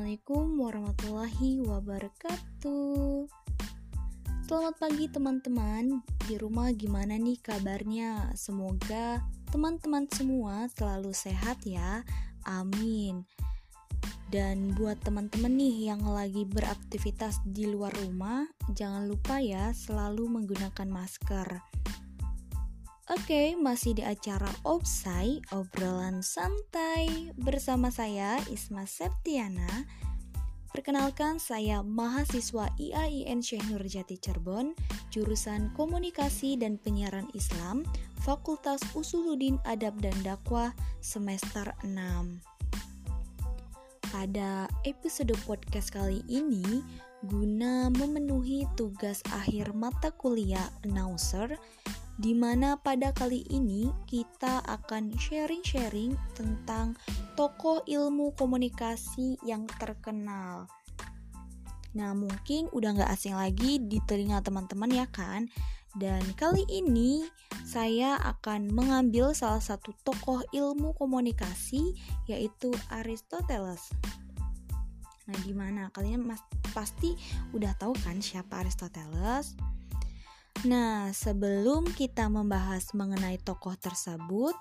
Assalamualaikum warahmatullahi wabarakatuh. Selamat pagi teman-teman. Di rumah gimana nih kabarnya? Semoga teman-teman semua selalu sehat ya. Amin. Dan buat teman-teman nih yang lagi beraktivitas di luar rumah, jangan lupa ya selalu menggunakan masker. Oke, masih di acara Opsai, obrolan santai bersama saya Isma Septiana. Perkenalkan saya mahasiswa IAIN Syekh Nurjati Cirebon, jurusan Komunikasi dan Penyiaran Islam, Fakultas Usuluddin Adab dan Dakwah semester 6. Pada episode podcast kali ini, guna memenuhi tugas akhir mata kuliah announcer di mana pada kali ini kita akan sharing-sharing tentang tokoh ilmu komunikasi yang terkenal. Nah, mungkin udah nggak asing lagi di telinga teman-teman ya kan? Dan kali ini saya akan mengambil salah satu tokoh ilmu komunikasi yaitu Aristoteles. Nah, gimana? Kalian mas pasti udah tahu kan siapa Aristoteles? Nah, sebelum kita membahas mengenai tokoh tersebut,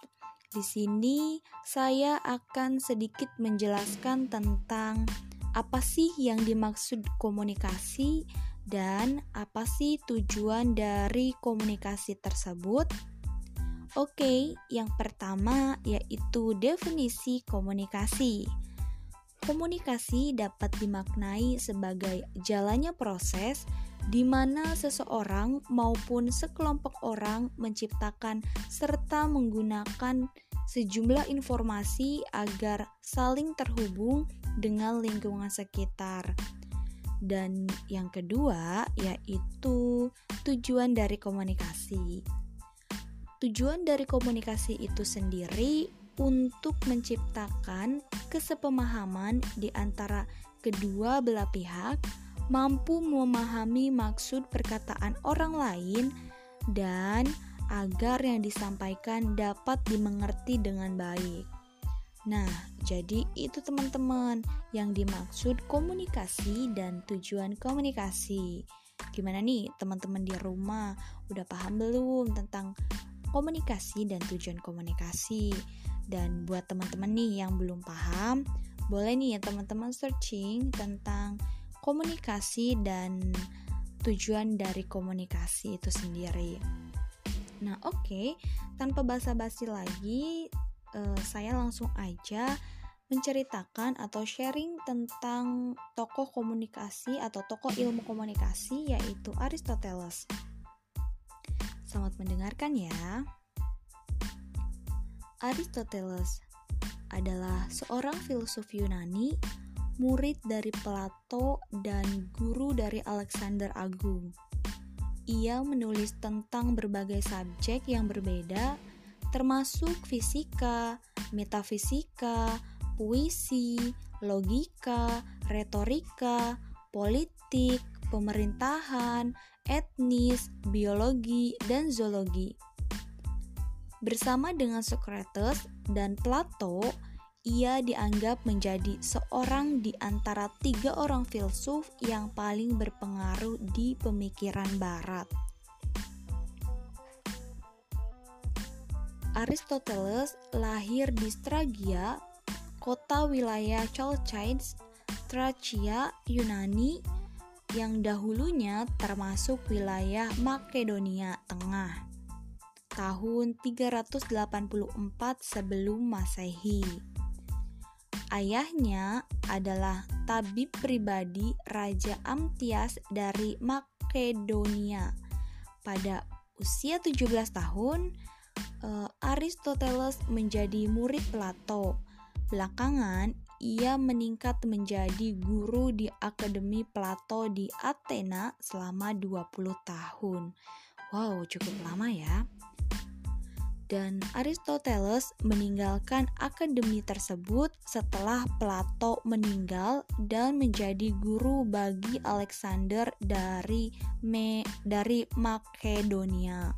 di sini saya akan sedikit menjelaskan tentang apa sih yang dimaksud komunikasi dan apa sih tujuan dari komunikasi tersebut. Oke, yang pertama yaitu definisi komunikasi. Komunikasi dapat dimaknai sebagai jalannya proses di mana seseorang maupun sekelompok orang menciptakan serta menggunakan sejumlah informasi agar saling terhubung dengan lingkungan sekitar. Dan yang kedua yaitu tujuan dari komunikasi. Tujuan dari komunikasi itu sendiri untuk menciptakan kesepemahaman di antara kedua belah pihak mampu memahami maksud perkataan orang lain dan agar yang disampaikan dapat dimengerti dengan baik. Nah, jadi itu teman-teman yang dimaksud komunikasi dan tujuan komunikasi. Gimana nih teman-teman di rumah? Udah paham belum tentang komunikasi dan tujuan komunikasi? Dan buat teman-teman nih yang belum paham, boleh nih ya teman-teman searching tentang komunikasi dan tujuan dari komunikasi itu sendiri. Nah, oke, okay. tanpa basa-basi lagi, uh, saya langsung aja menceritakan atau sharing tentang tokoh komunikasi atau tokoh ilmu komunikasi yaitu Aristoteles. Selamat mendengarkan ya. Aristoteles adalah seorang filsuf Yunani murid dari Plato dan guru dari Alexander Agung. Ia menulis tentang berbagai subjek yang berbeda, termasuk fisika, metafisika, puisi, logika, retorika, politik, pemerintahan, etnis, biologi, dan zoologi. Bersama dengan Socrates dan Plato, ia dianggap menjadi seorang di antara tiga orang filsuf yang paling berpengaruh di pemikiran Barat. Aristoteles lahir di Stragia, kota wilayah Chalcidice, Tracia, Yunani, yang dahulunya termasuk wilayah Makedonia Tengah. Tahun 384 sebelum Masehi. Ayahnya adalah tabib pribadi Raja Amtias dari Makedonia. Pada usia 17 tahun, uh, Aristoteles menjadi murid Plato. Belakangan, ia meningkat menjadi guru di Akademi Plato di Athena selama 20 tahun. Wow, cukup lama ya dan Aristoteles meninggalkan akademi tersebut setelah Plato meninggal dan menjadi guru bagi Alexander dari Me dari Makedonia.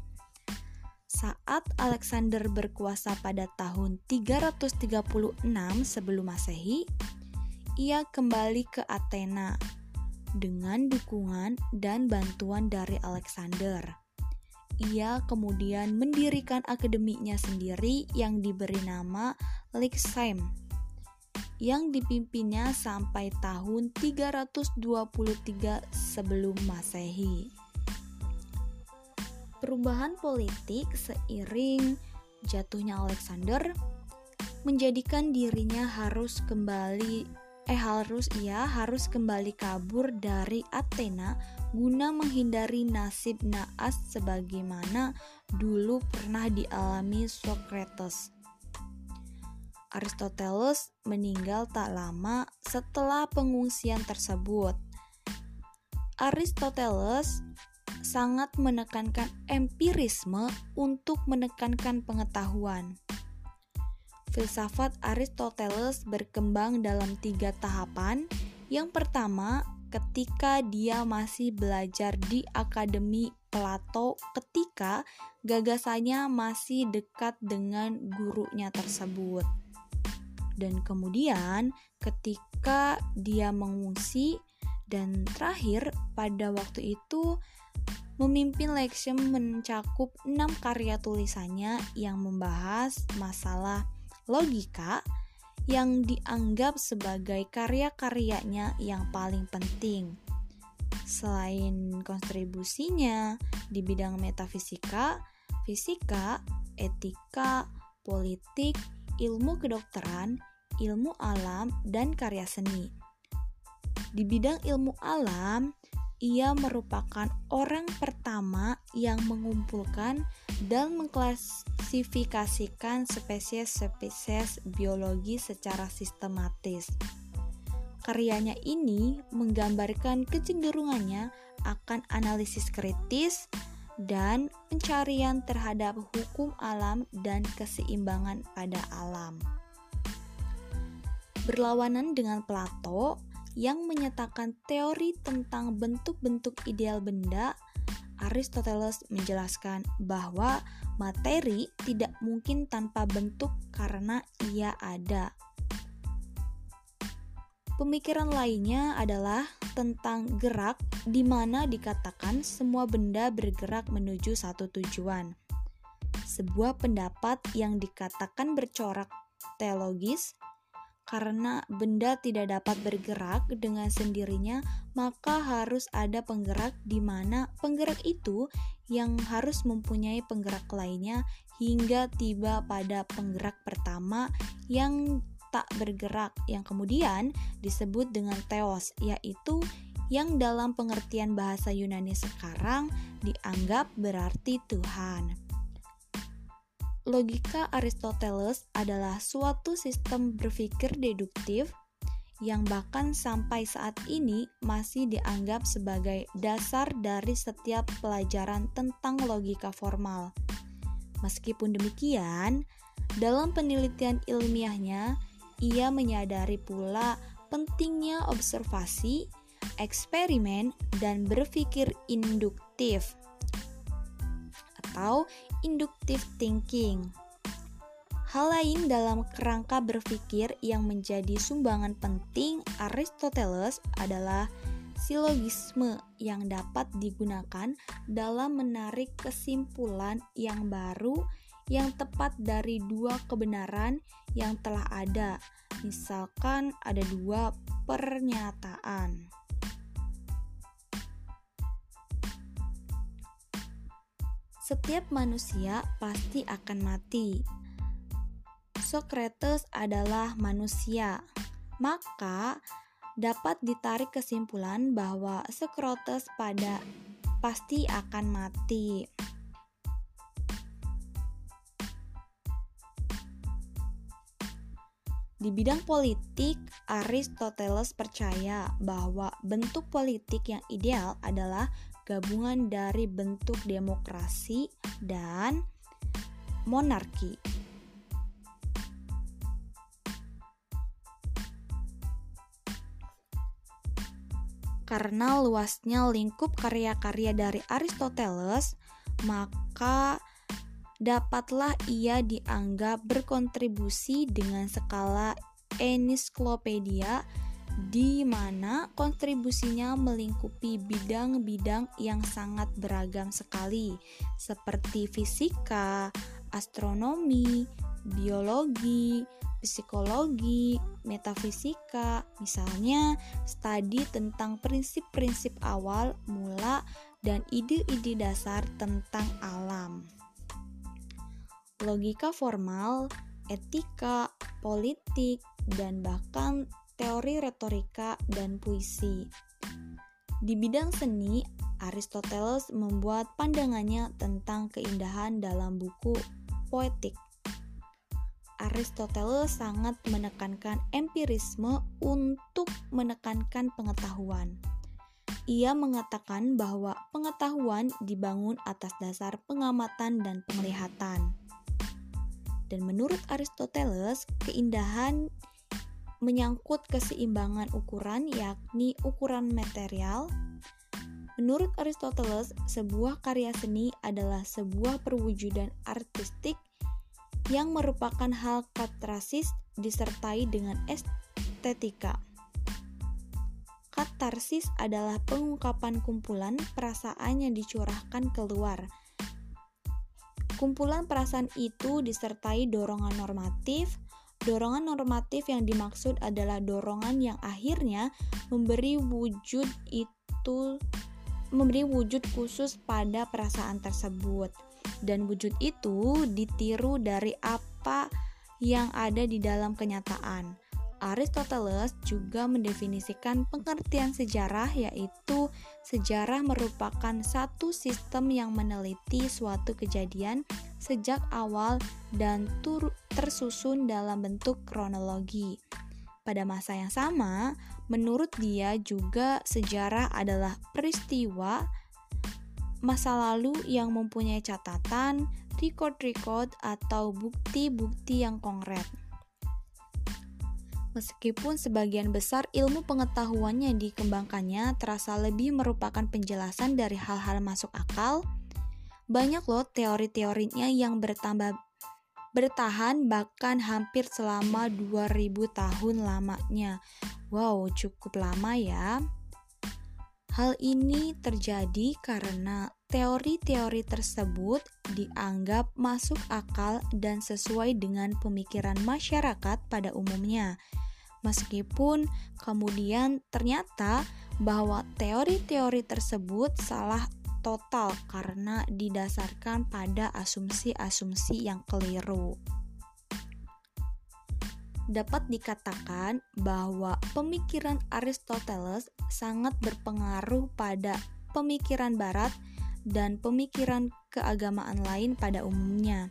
Saat Alexander berkuasa pada tahun 336 sebelum Masehi, ia kembali ke Athena dengan dukungan dan bantuan dari Alexander. Ia kemudian mendirikan akademinya sendiri yang diberi nama Lyceum yang dipimpinnya sampai tahun 323 sebelum Masehi. Perubahan politik seiring jatuhnya Alexander menjadikan dirinya harus kembali eh harus ia harus kembali kabur dari Athena guna menghindari nasib naas sebagaimana dulu pernah dialami Socrates. Aristoteles meninggal tak lama setelah pengungsian tersebut. Aristoteles sangat menekankan empirisme untuk menekankan pengetahuan. Filsafat Aristoteles berkembang dalam tiga tahapan. Yang pertama, ketika dia masih belajar di Akademi Plato, ketika gagasannya masih dekat dengan gurunya tersebut dan kemudian ketika dia mengungsi dan terakhir pada waktu itu memimpin Lexium mencakup enam karya tulisannya yang membahas masalah logika yang dianggap sebagai karya-karyanya yang paling penting. Selain kontribusinya di bidang metafisika, fisika, etika, politik, ilmu kedokteran, ilmu alam, dan karya seni. Di bidang ilmu alam, ia merupakan orang pertama yang mengumpulkan dan mengklasifikasikan spesies-spesies biologi secara sistematis. Karyanya ini menggambarkan kecenderungannya akan analisis kritis dan pencarian terhadap hukum alam dan keseimbangan pada alam berlawanan dengan Plato yang menyatakan teori tentang bentuk-bentuk ideal benda, Aristoteles menjelaskan bahwa materi tidak mungkin tanpa bentuk karena ia ada. Pemikiran lainnya adalah tentang gerak, di mana dikatakan semua benda bergerak menuju satu tujuan. Sebuah pendapat yang dikatakan bercorak teologis karena benda tidak dapat bergerak dengan sendirinya, maka harus ada penggerak di mana penggerak itu yang harus mempunyai penggerak lainnya hingga tiba pada penggerak pertama yang tak bergerak yang kemudian disebut dengan teos yaitu yang dalam pengertian bahasa Yunani sekarang dianggap berarti Tuhan. Logika Aristoteles adalah suatu sistem berpikir deduktif yang bahkan sampai saat ini masih dianggap sebagai dasar dari setiap pelajaran tentang logika formal. Meskipun demikian, dalam penelitian ilmiahnya, ia menyadari pula pentingnya observasi, eksperimen, dan berpikir induktif atau inductive thinking. Hal lain dalam kerangka berpikir yang menjadi sumbangan penting Aristoteles adalah silogisme yang dapat digunakan dalam menarik kesimpulan yang baru yang tepat dari dua kebenaran yang telah ada. Misalkan ada dua pernyataan. Setiap manusia pasti akan mati. Socrates adalah manusia, maka dapat ditarik kesimpulan bahwa Socrates pada pasti akan mati. Di bidang politik, Aristoteles percaya bahwa bentuk politik yang ideal adalah gabungan dari bentuk demokrasi dan monarki. Karena luasnya lingkup karya-karya dari Aristoteles, maka dapatlah ia dianggap berkontribusi dengan skala ensiklopedia di mana kontribusinya melingkupi bidang-bidang yang sangat beragam sekali, seperti fisika, astronomi, biologi, psikologi, metafisika, misalnya studi tentang prinsip-prinsip awal, mula, dan ide-ide dasar tentang alam. Logika formal, etika, politik, dan bahkan teori retorika dan puisi. Di bidang seni, Aristoteles membuat pandangannya tentang keindahan dalam buku Poetik Aristoteles sangat menekankan empirisme untuk menekankan pengetahuan. Ia mengatakan bahwa pengetahuan dibangun atas dasar pengamatan dan penglihatan. Dan menurut Aristoteles, keindahan menyangkut keseimbangan ukuran, yakni ukuran material. Menurut Aristoteles, sebuah karya seni adalah sebuah perwujudan artistik yang merupakan hal katarsis disertai dengan estetika. Katarsis adalah pengungkapan kumpulan perasaan yang dicurahkan keluar. Kumpulan perasaan itu disertai dorongan normatif. Dorongan normatif yang dimaksud adalah dorongan yang akhirnya memberi wujud itu memberi wujud khusus pada perasaan tersebut dan wujud itu ditiru dari apa yang ada di dalam kenyataan. Aristoteles juga mendefinisikan pengertian sejarah yaitu sejarah merupakan satu sistem yang meneliti suatu kejadian sejak awal dan tersusun dalam bentuk kronologi. Pada masa yang sama, menurut dia juga sejarah adalah peristiwa masa lalu yang mempunyai catatan, record-record, atau bukti-bukti yang konkret. Meskipun sebagian besar ilmu pengetahuannya dikembangkannya terasa lebih merupakan penjelasan dari hal-hal masuk akal, banyak loh teori-teorinya yang bertambah bertahan bahkan hampir selama 2000 tahun lamanya. Wow, cukup lama ya. Hal ini terjadi karena teori-teori tersebut dianggap masuk akal dan sesuai dengan pemikiran masyarakat pada umumnya. Meskipun kemudian ternyata bahwa teori-teori tersebut salah total karena didasarkan pada asumsi-asumsi yang keliru dapat dikatakan bahwa pemikiran Aristoteles sangat berpengaruh pada pemikiran Barat dan pemikiran keagamaan lain pada umumnya.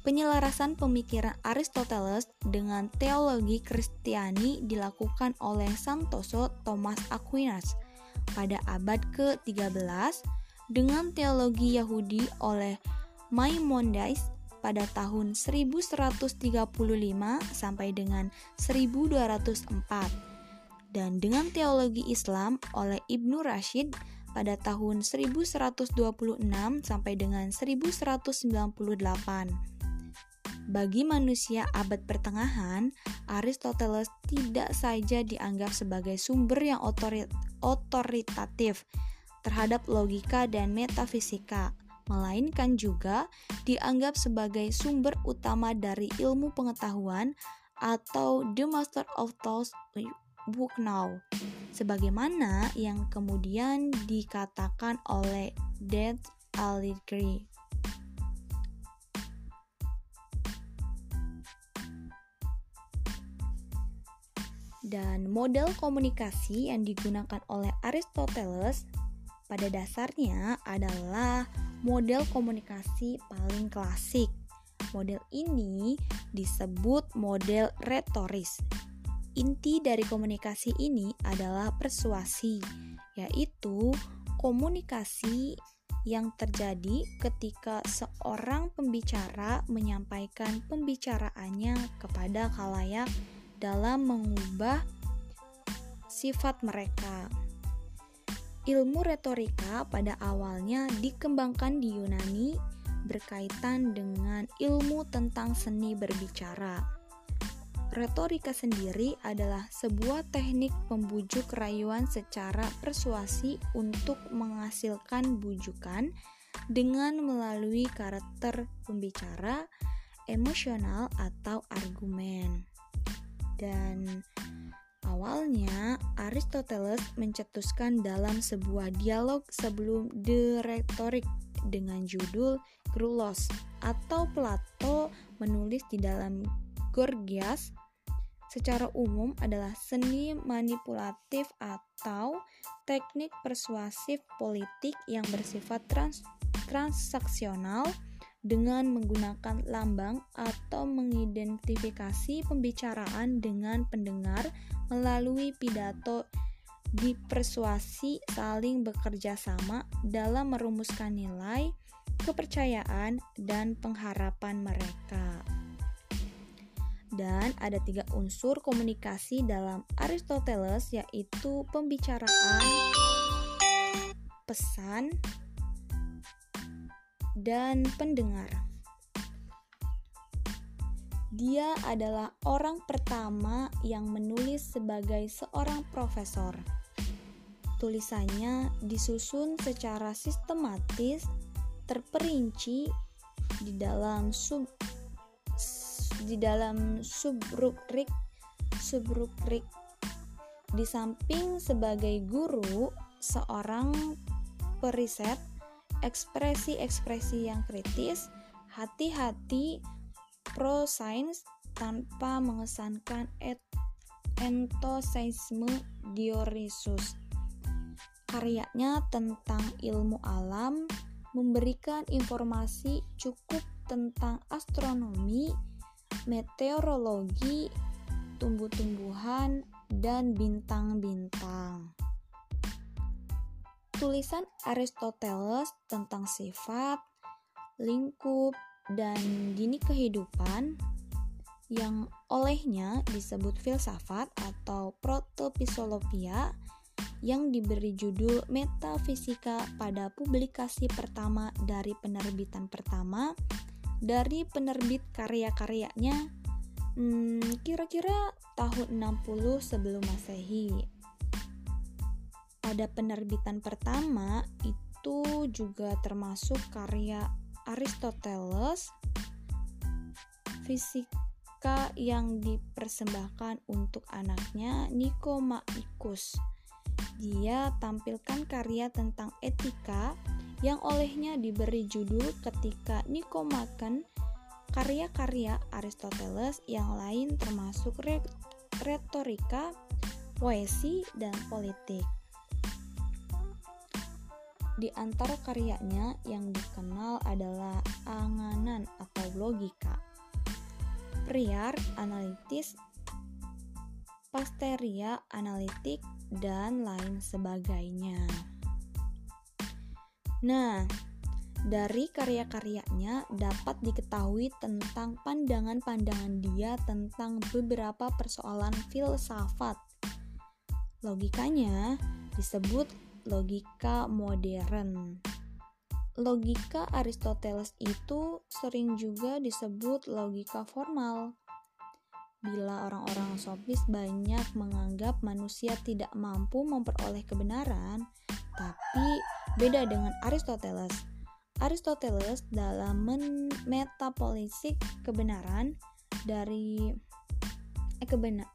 Penyelarasan pemikiran Aristoteles dengan teologi Kristiani dilakukan oleh Santoso Thomas Aquinas pada abad ke-13 dengan teologi Yahudi oleh Maimonides pada tahun 1135 sampai dengan 1204 dan dengan teologi Islam oleh Ibnu Rashid pada tahun 1126 sampai dengan 1198. Bagi manusia abad pertengahan, Aristoteles tidak saja dianggap sebagai sumber yang otoritatif terhadap logika dan metafisika, melainkan juga dianggap sebagai sumber utama dari ilmu pengetahuan atau the master of thoughts book now sebagaimana yang kemudian dikatakan oleh Dead Alighieri dan model komunikasi yang digunakan oleh Aristoteles pada dasarnya adalah model komunikasi paling klasik. Model ini disebut model retoris. Inti dari komunikasi ini adalah persuasi, yaitu komunikasi yang terjadi ketika seorang pembicara menyampaikan pembicaraannya kepada khalayak dalam mengubah sifat mereka. Ilmu retorika pada awalnya dikembangkan di Yunani berkaitan dengan ilmu tentang seni berbicara. Retorika sendiri adalah sebuah teknik pembujuk rayuan secara persuasi untuk menghasilkan bujukan dengan melalui karakter pembicara, emosional, atau argumen. Dan awalnya Aristoteles mencetuskan dalam sebuah dialog sebelum The Rhetoric dengan judul Grulos atau Plato menulis di dalam Gorgias secara umum adalah seni manipulatif atau teknik persuasif politik yang bersifat trans transaksional dengan menggunakan lambang atau mengidentifikasi pembicaraan dengan pendengar melalui pidato dipersuasi saling bekerja sama dalam merumuskan nilai, kepercayaan, dan pengharapan mereka dan ada tiga unsur komunikasi dalam Aristoteles yaitu pembicaraan, pesan, dan pendengar. Dia adalah orang pertama yang menulis sebagai seorang profesor. Tulisannya disusun secara sistematis, terperinci di dalam sub di dalam subrubrik subrubrik di samping sebagai guru seorang periset ekspresi-ekspresi yang kritis hati-hati pro sains tanpa mengesankan et entosaisme Dionysus karyanya tentang ilmu alam memberikan informasi cukup tentang astronomi meteorologi, tumbuh-tumbuhan, dan bintang-bintang. Tulisan Aristoteles tentang sifat, lingkup, dan dini kehidupan yang olehnya disebut filsafat atau protopisologia yang diberi judul Metafisika pada publikasi pertama dari penerbitan pertama dari penerbit karya-karyanya hmm, kira-kira tahun 60 sebelum Masehi. Pada penerbitan pertama itu juga termasuk karya Aristoteles fisika yang dipersembahkan untuk anaknya Nikomaikus. Dia tampilkan karya tentang etika yang olehnya diberi judul ketika Nikomaken karya-karya Aristoteles yang lain termasuk retorika, poesi, dan politik. Di antara karyanya yang dikenal adalah anganan atau logika, priar analitis, pasteria analitik, dan lain sebagainya. Nah, dari karya-karyanya dapat diketahui tentang pandangan-pandangan dia tentang beberapa persoalan filsafat. Logikanya disebut logika modern. Logika Aristoteles itu sering juga disebut logika formal. Bila orang-orang sofis banyak menganggap manusia tidak mampu memperoleh kebenaran, tapi beda dengan Aristoteles. Aristoteles dalam metapolisik kebenaran dari eh, kebenar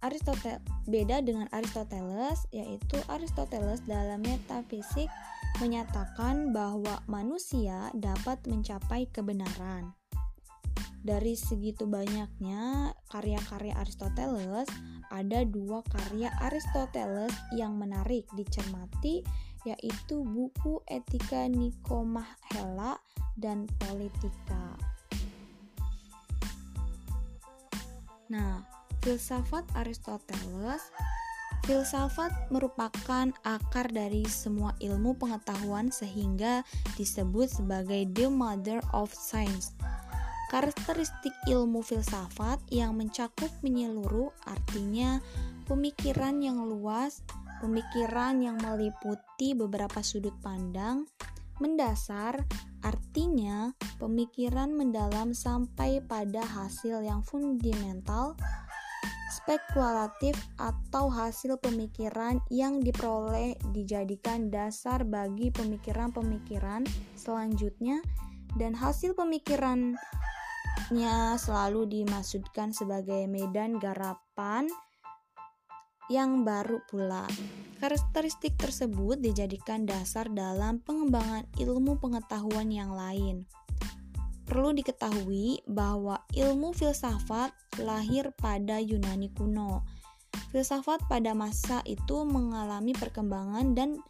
Aristoteles beda dengan Aristoteles yaitu Aristoteles dalam metafisik menyatakan bahwa manusia dapat mencapai kebenaran. Dari segitu banyaknya karya-karya Aristoteles, ada dua karya Aristoteles yang menarik dicermati yaitu buku Etika Nikomahela dan Politika. Nah, filsafat Aristoteles Filsafat merupakan akar dari semua ilmu pengetahuan sehingga disebut sebagai the mother of science. Karakteristik ilmu filsafat yang mencakup menyeluruh artinya pemikiran yang luas, pemikiran yang meliputi beberapa sudut pandang, Mendasar artinya pemikiran mendalam sampai pada hasil yang fundamental, spekulatif atau hasil pemikiran yang diperoleh dijadikan dasar bagi pemikiran-pemikiran selanjutnya dan hasil pemikirannya selalu dimaksudkan sebagai medan garapan yang baru pula. Karakteristik tersebut dijadikan dasar dalam pengembangan ilmu pengetahuan yang lain. Perlu diketahui bahwa ilmu filsafat lahir pada Yunani kuno. Filsafat pada masa itu mengalami perkembangan dan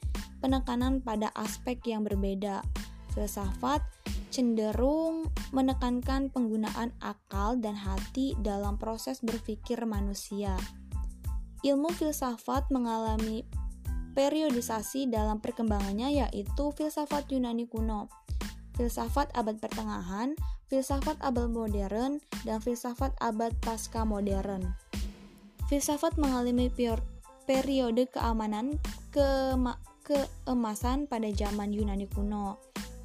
penekanan pada aspek yang berbeda. Filsafat cenderung menekankan penggunaan akal dan hati dalam proses berpikir manusia ilmu filsafat mengalami periodisasi dalam perkembangannya yaitu filsafat Yunani kuno, filsafat abad pertengahan, filsafat abad modern, dan filsafat abad pasca modern. Filsafat mengalami periode keamanan ke keemasan pada zaman Yunani kuno.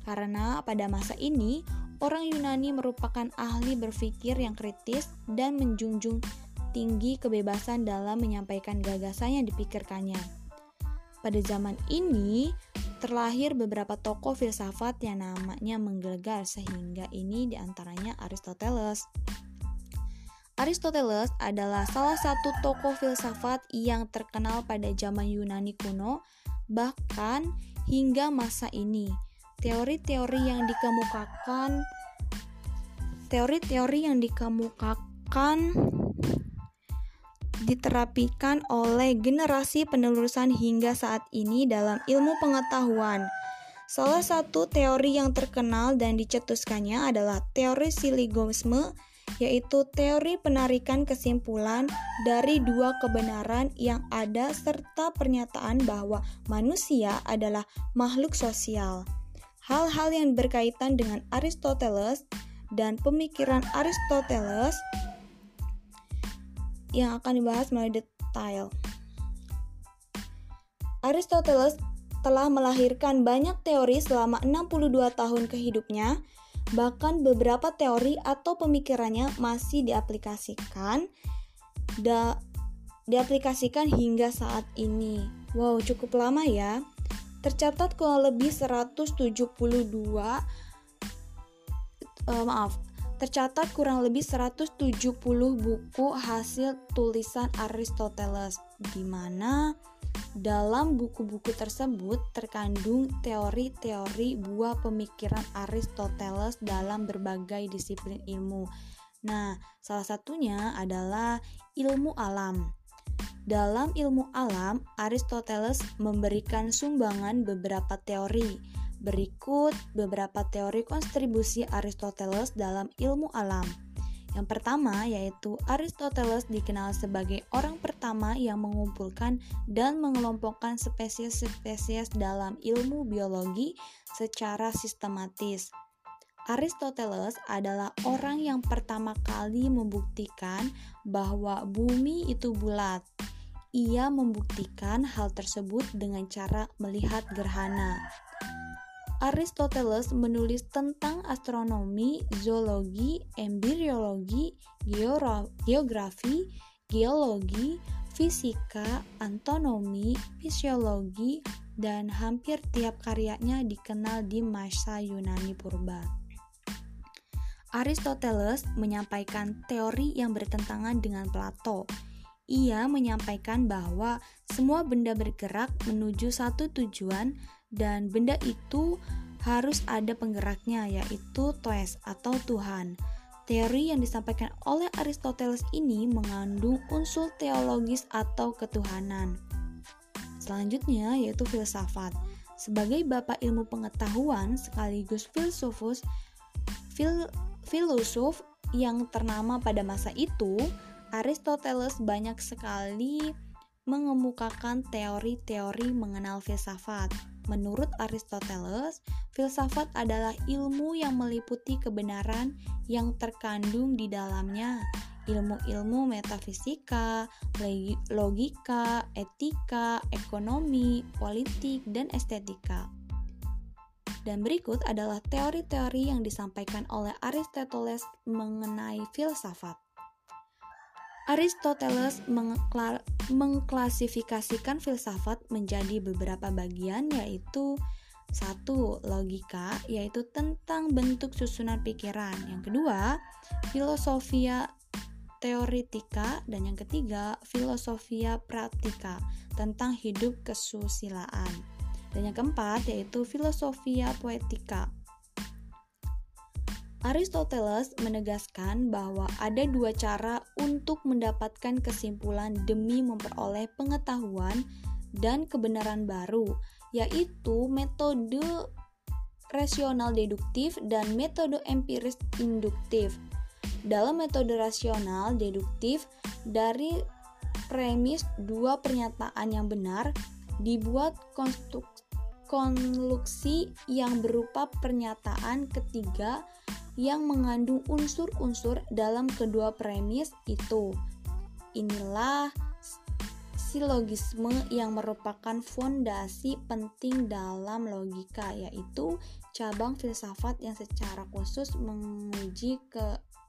Karena pada masa ini, orang Yunani merupakan ahli berpikir yang kritis dan menjunjung tinggi kebebasan dalam menyampaikan gagasan yang dipikirkannya. Pada zaman ini, terlahir beberapa tokoh filsafat yang namanya menggelegar sehingga ini di antaranya Aristoteles. Aristoteles adalah salah satu tokoh filsafat yang terkenal pada zaman Yunani kuno, bahkan hingga masa ini. Teori-teori yang dikemukakan teori-teori yang dikemukakan diterapikan oleh generasi penelurusan hingga saat ini dalam ilmu pengetahuan. Salah satu teori yang terkenal dan dicetuskannya adalah teori siligogisme, yaitu teori penarikan kesimpulan dari dua kebenaran yang ada serta pernyataan bahwa manusia adalah makhluk sosial. Hal-hal yang berkaitan dengan Aristoteles dan pemikiran Aristoteles yang akan dibahas melalui detail. Aristoteles telah melahirkan banyak teori selama 62 tahun kehidupnya, bahkan beberapa teori atau pemikirannya masih diaplikasikan da, diaplikasikan hingga saat ini. Wow, cukup lama ya. Tercatat kurang lebih 172 uh, eh, maaf, tercatat kurang lebih 170 buku hasil tulisan Aristoteles, di mana dalam buku-buku tersebut terkandung teori-teori buah pemikiran Aristoteles dalam berbagai disiplin ilmu. Nah, salah satunya adalah ilmu alam. Dalam ilmu alam, Aristoteles memberikan sumbangan beberapa teori Berikut beberapa teori kontribusi Aristoteles dalam ilmu alam. Yang pertama yaitu Aristoteles dikenal sebagai orang pertama yang mengumpulkan dan mengelompokkan spesies-spesies dalam ilmu biologi secara sistematis. Aristoteles adalah orang yang pertama kali membuktikan bahwa bumi itu bulat. Ia membuktikan hal tersebut dengan cara melihat gerhana. Aristoteles menulis tentang astronomi, zoologi, embriologi, geografi, geologi, fisika, anatomi, fisiologi, dan hampir tiap karyanya dikenal di masa Yunani purba. Aristoteles menyampaikan teori yang bertentangan dengan Plato. Ia menyampaikan bahwa semua benda bergerak menuju satu tujuan dan benda itu harus ada penggeraknya yaitu Toes atau Tuhan. Teori yang disampaikan oleh Aristoteles ini mengandung unsur teologis atau ketuhanan. Selanjutnya yaitu filsafat. Sebagai bapak ilmu pengetahuan sekaligus filsufus, fil, filosof yang ternama pada masa itu, Aristoteles banyak sekali mengemukakan teori-teori mengenal filsafat. Menurut Aristoteles, filsafat adalah ilmu yang meliputi kebenaran yang terkandung di dalamnya. Ilmu-ilmu metafisika, logika, etika, ekonomi, politik, dan estetika. Dan berikut adalah teori-teori yang disampaikan oleh Aristoteles mengenai filsafat. Aristoteles mengklasifikasikan filsafat menjadi beberapa bagian yaitu satu, logika yaitu tentang bentuk susunan pikiran. Yang kedua, filosofia teoritika dan yang ketiga, filosofia praktika tentang hidup kesusilaan. Dan yang keempat yaitu filosofia poetika Aristoteles menegaskan bahwa ada dua cara untuk mendapatkan kesimpulan demi memperoleh pengetahuan dan kebenaran baru, yaitu metode rasional deduktif dan metode empiris induktif. Dalam metode rasional deduktif, dari premis dua pernyataan yang benar dibuat konstruksi yang berupa pernyataan ketiga yang mengandung unsur-unsur dalam kedua premis itu. Inilah silogisme yang merupakan fondasi penting dalam logika, yaitu cabang filsafat yang secara khusus menguji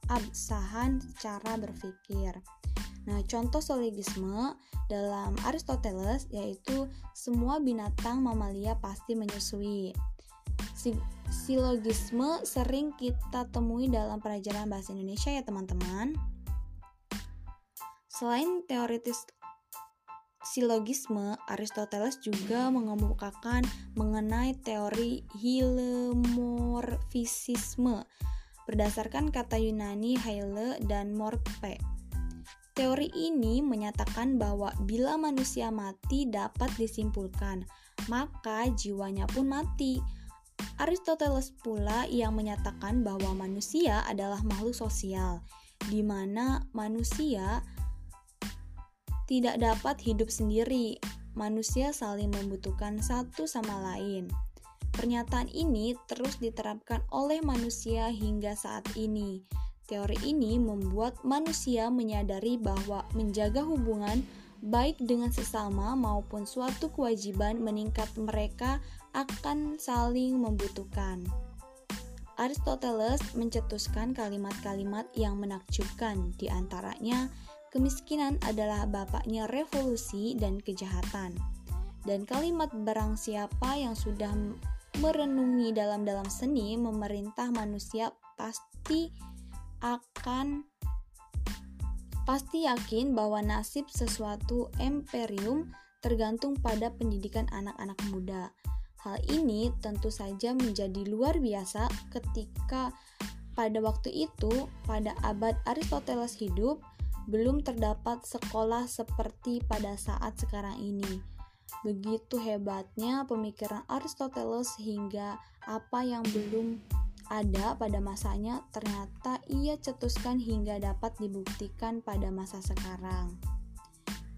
keabsahan cara berpikir. Nah, contoh silogisme dalam Aristoteles yaitu semua binatang mamalia pasti menyusui silogisme sering kita temui dalam pelajaran bahasa Indonesia ya teman-teman. Selain teoritis silogisme, Aristoteles juga mengemukakan mengenai teori hilemorfisisme berdasarkan kata Yunani haile dan morphe. Teori ini menyatakan bahwa bila manusia mati dapat disimpulkan, maka jiwanya pun mati Aristoteles pula yang menyatakan bahwa manusia adalah makhluk sosial, di mana manusia tidak dapat hidup sendiri. Manusia saling membutuhkan satu sama lain. Pernyataan ini terus diterapkan oleh manusia hingga saat ini. Teori ini membuat manusia menyadari bahwa menjaga hubungan baik dengan sesama maupun suatu kewajiban meningkat mereka akan saling membutuhkan. Aristoteles mencetuskan kalimat-kalimat yang menakjubkan, di antaranya kemiskinan adalah bapaknya revolusi dan kejahatan. Dan kalimat barang siapa yang sudah merenungi dalam-dalam seni memerintah manusia pasti akan pasti yakin bahwa nasib sesuatu imperium tergantung pada pendidikan anak-anak muda. Hal ini tentu saja menjadi luar biasa ketika pada waktu itu, pada abad Aristoteles hidup, belum terdapat sekolah seperti pada saat sekarang ini. Begitu hebatnya pemikiran Aristoteles hingga apa yang belum ada pada masanya ternyata ia cetuskan hingga dapat dibuktikan pada masa sekarang.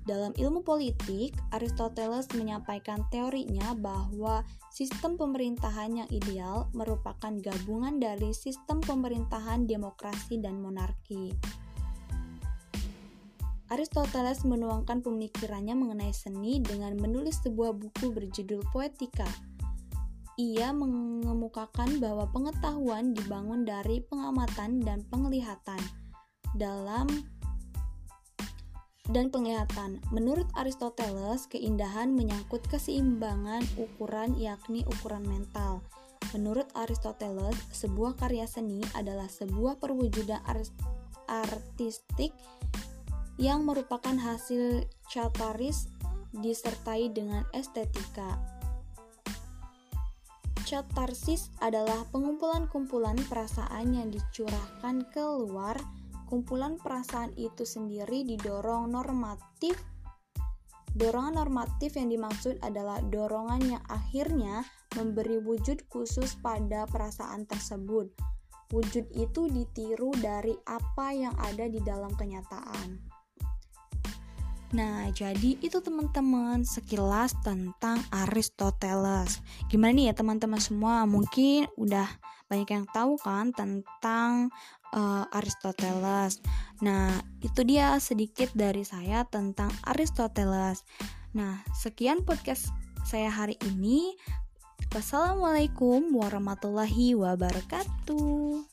Dalam ilmu politik, Aristoteles menyampaikan teorinya bahwa sistem pemerintahan yang ideal merupakan gabungan dari sistem pemerintahan demokrasi dan monarki. Aristoteles menuangkan pemikirannya mengenai seni dengan menulis sebuah buku berjudul Poetika. Ia mengemukakan bahwa pengetahuan dibangun dari pengamatan dan penglihatan. Dalam dan penglihatan. Menurut Aristoteles, keindahan menyangkut keseimbangan ukuran yakni ukuran mental. Menurut Aristoteles, sebuah karya seni adalah sebuah perwujudan artistik yang merupakan hasil cataris disertai dengan estetika. Catarsis adalah pengumpulan-kumpulan perasaan yang dicurahkan keluar kumpulan perasaan itu sendiri didorong normatif. Dorongan normatif yang dimaksud adalah dorongan yang akhirnya memberi wujud khusus pada perasaan tersebut. Wujud itu ditiru dari apa yang ada di dalam kenyataan. Nah, jadi itu teman-teman sekilas tentang Aristoteles. Gimana nih ya teman-teman semua? Mungkin udah banyak yang tahu kan tentang uh, Aristoteles. Nah, itu dia sedikit dari saya tentang Aristoteles. Nah, sekian podcast saya hari ini. Wassalamualaikum warahmatullahi wabarakatuh.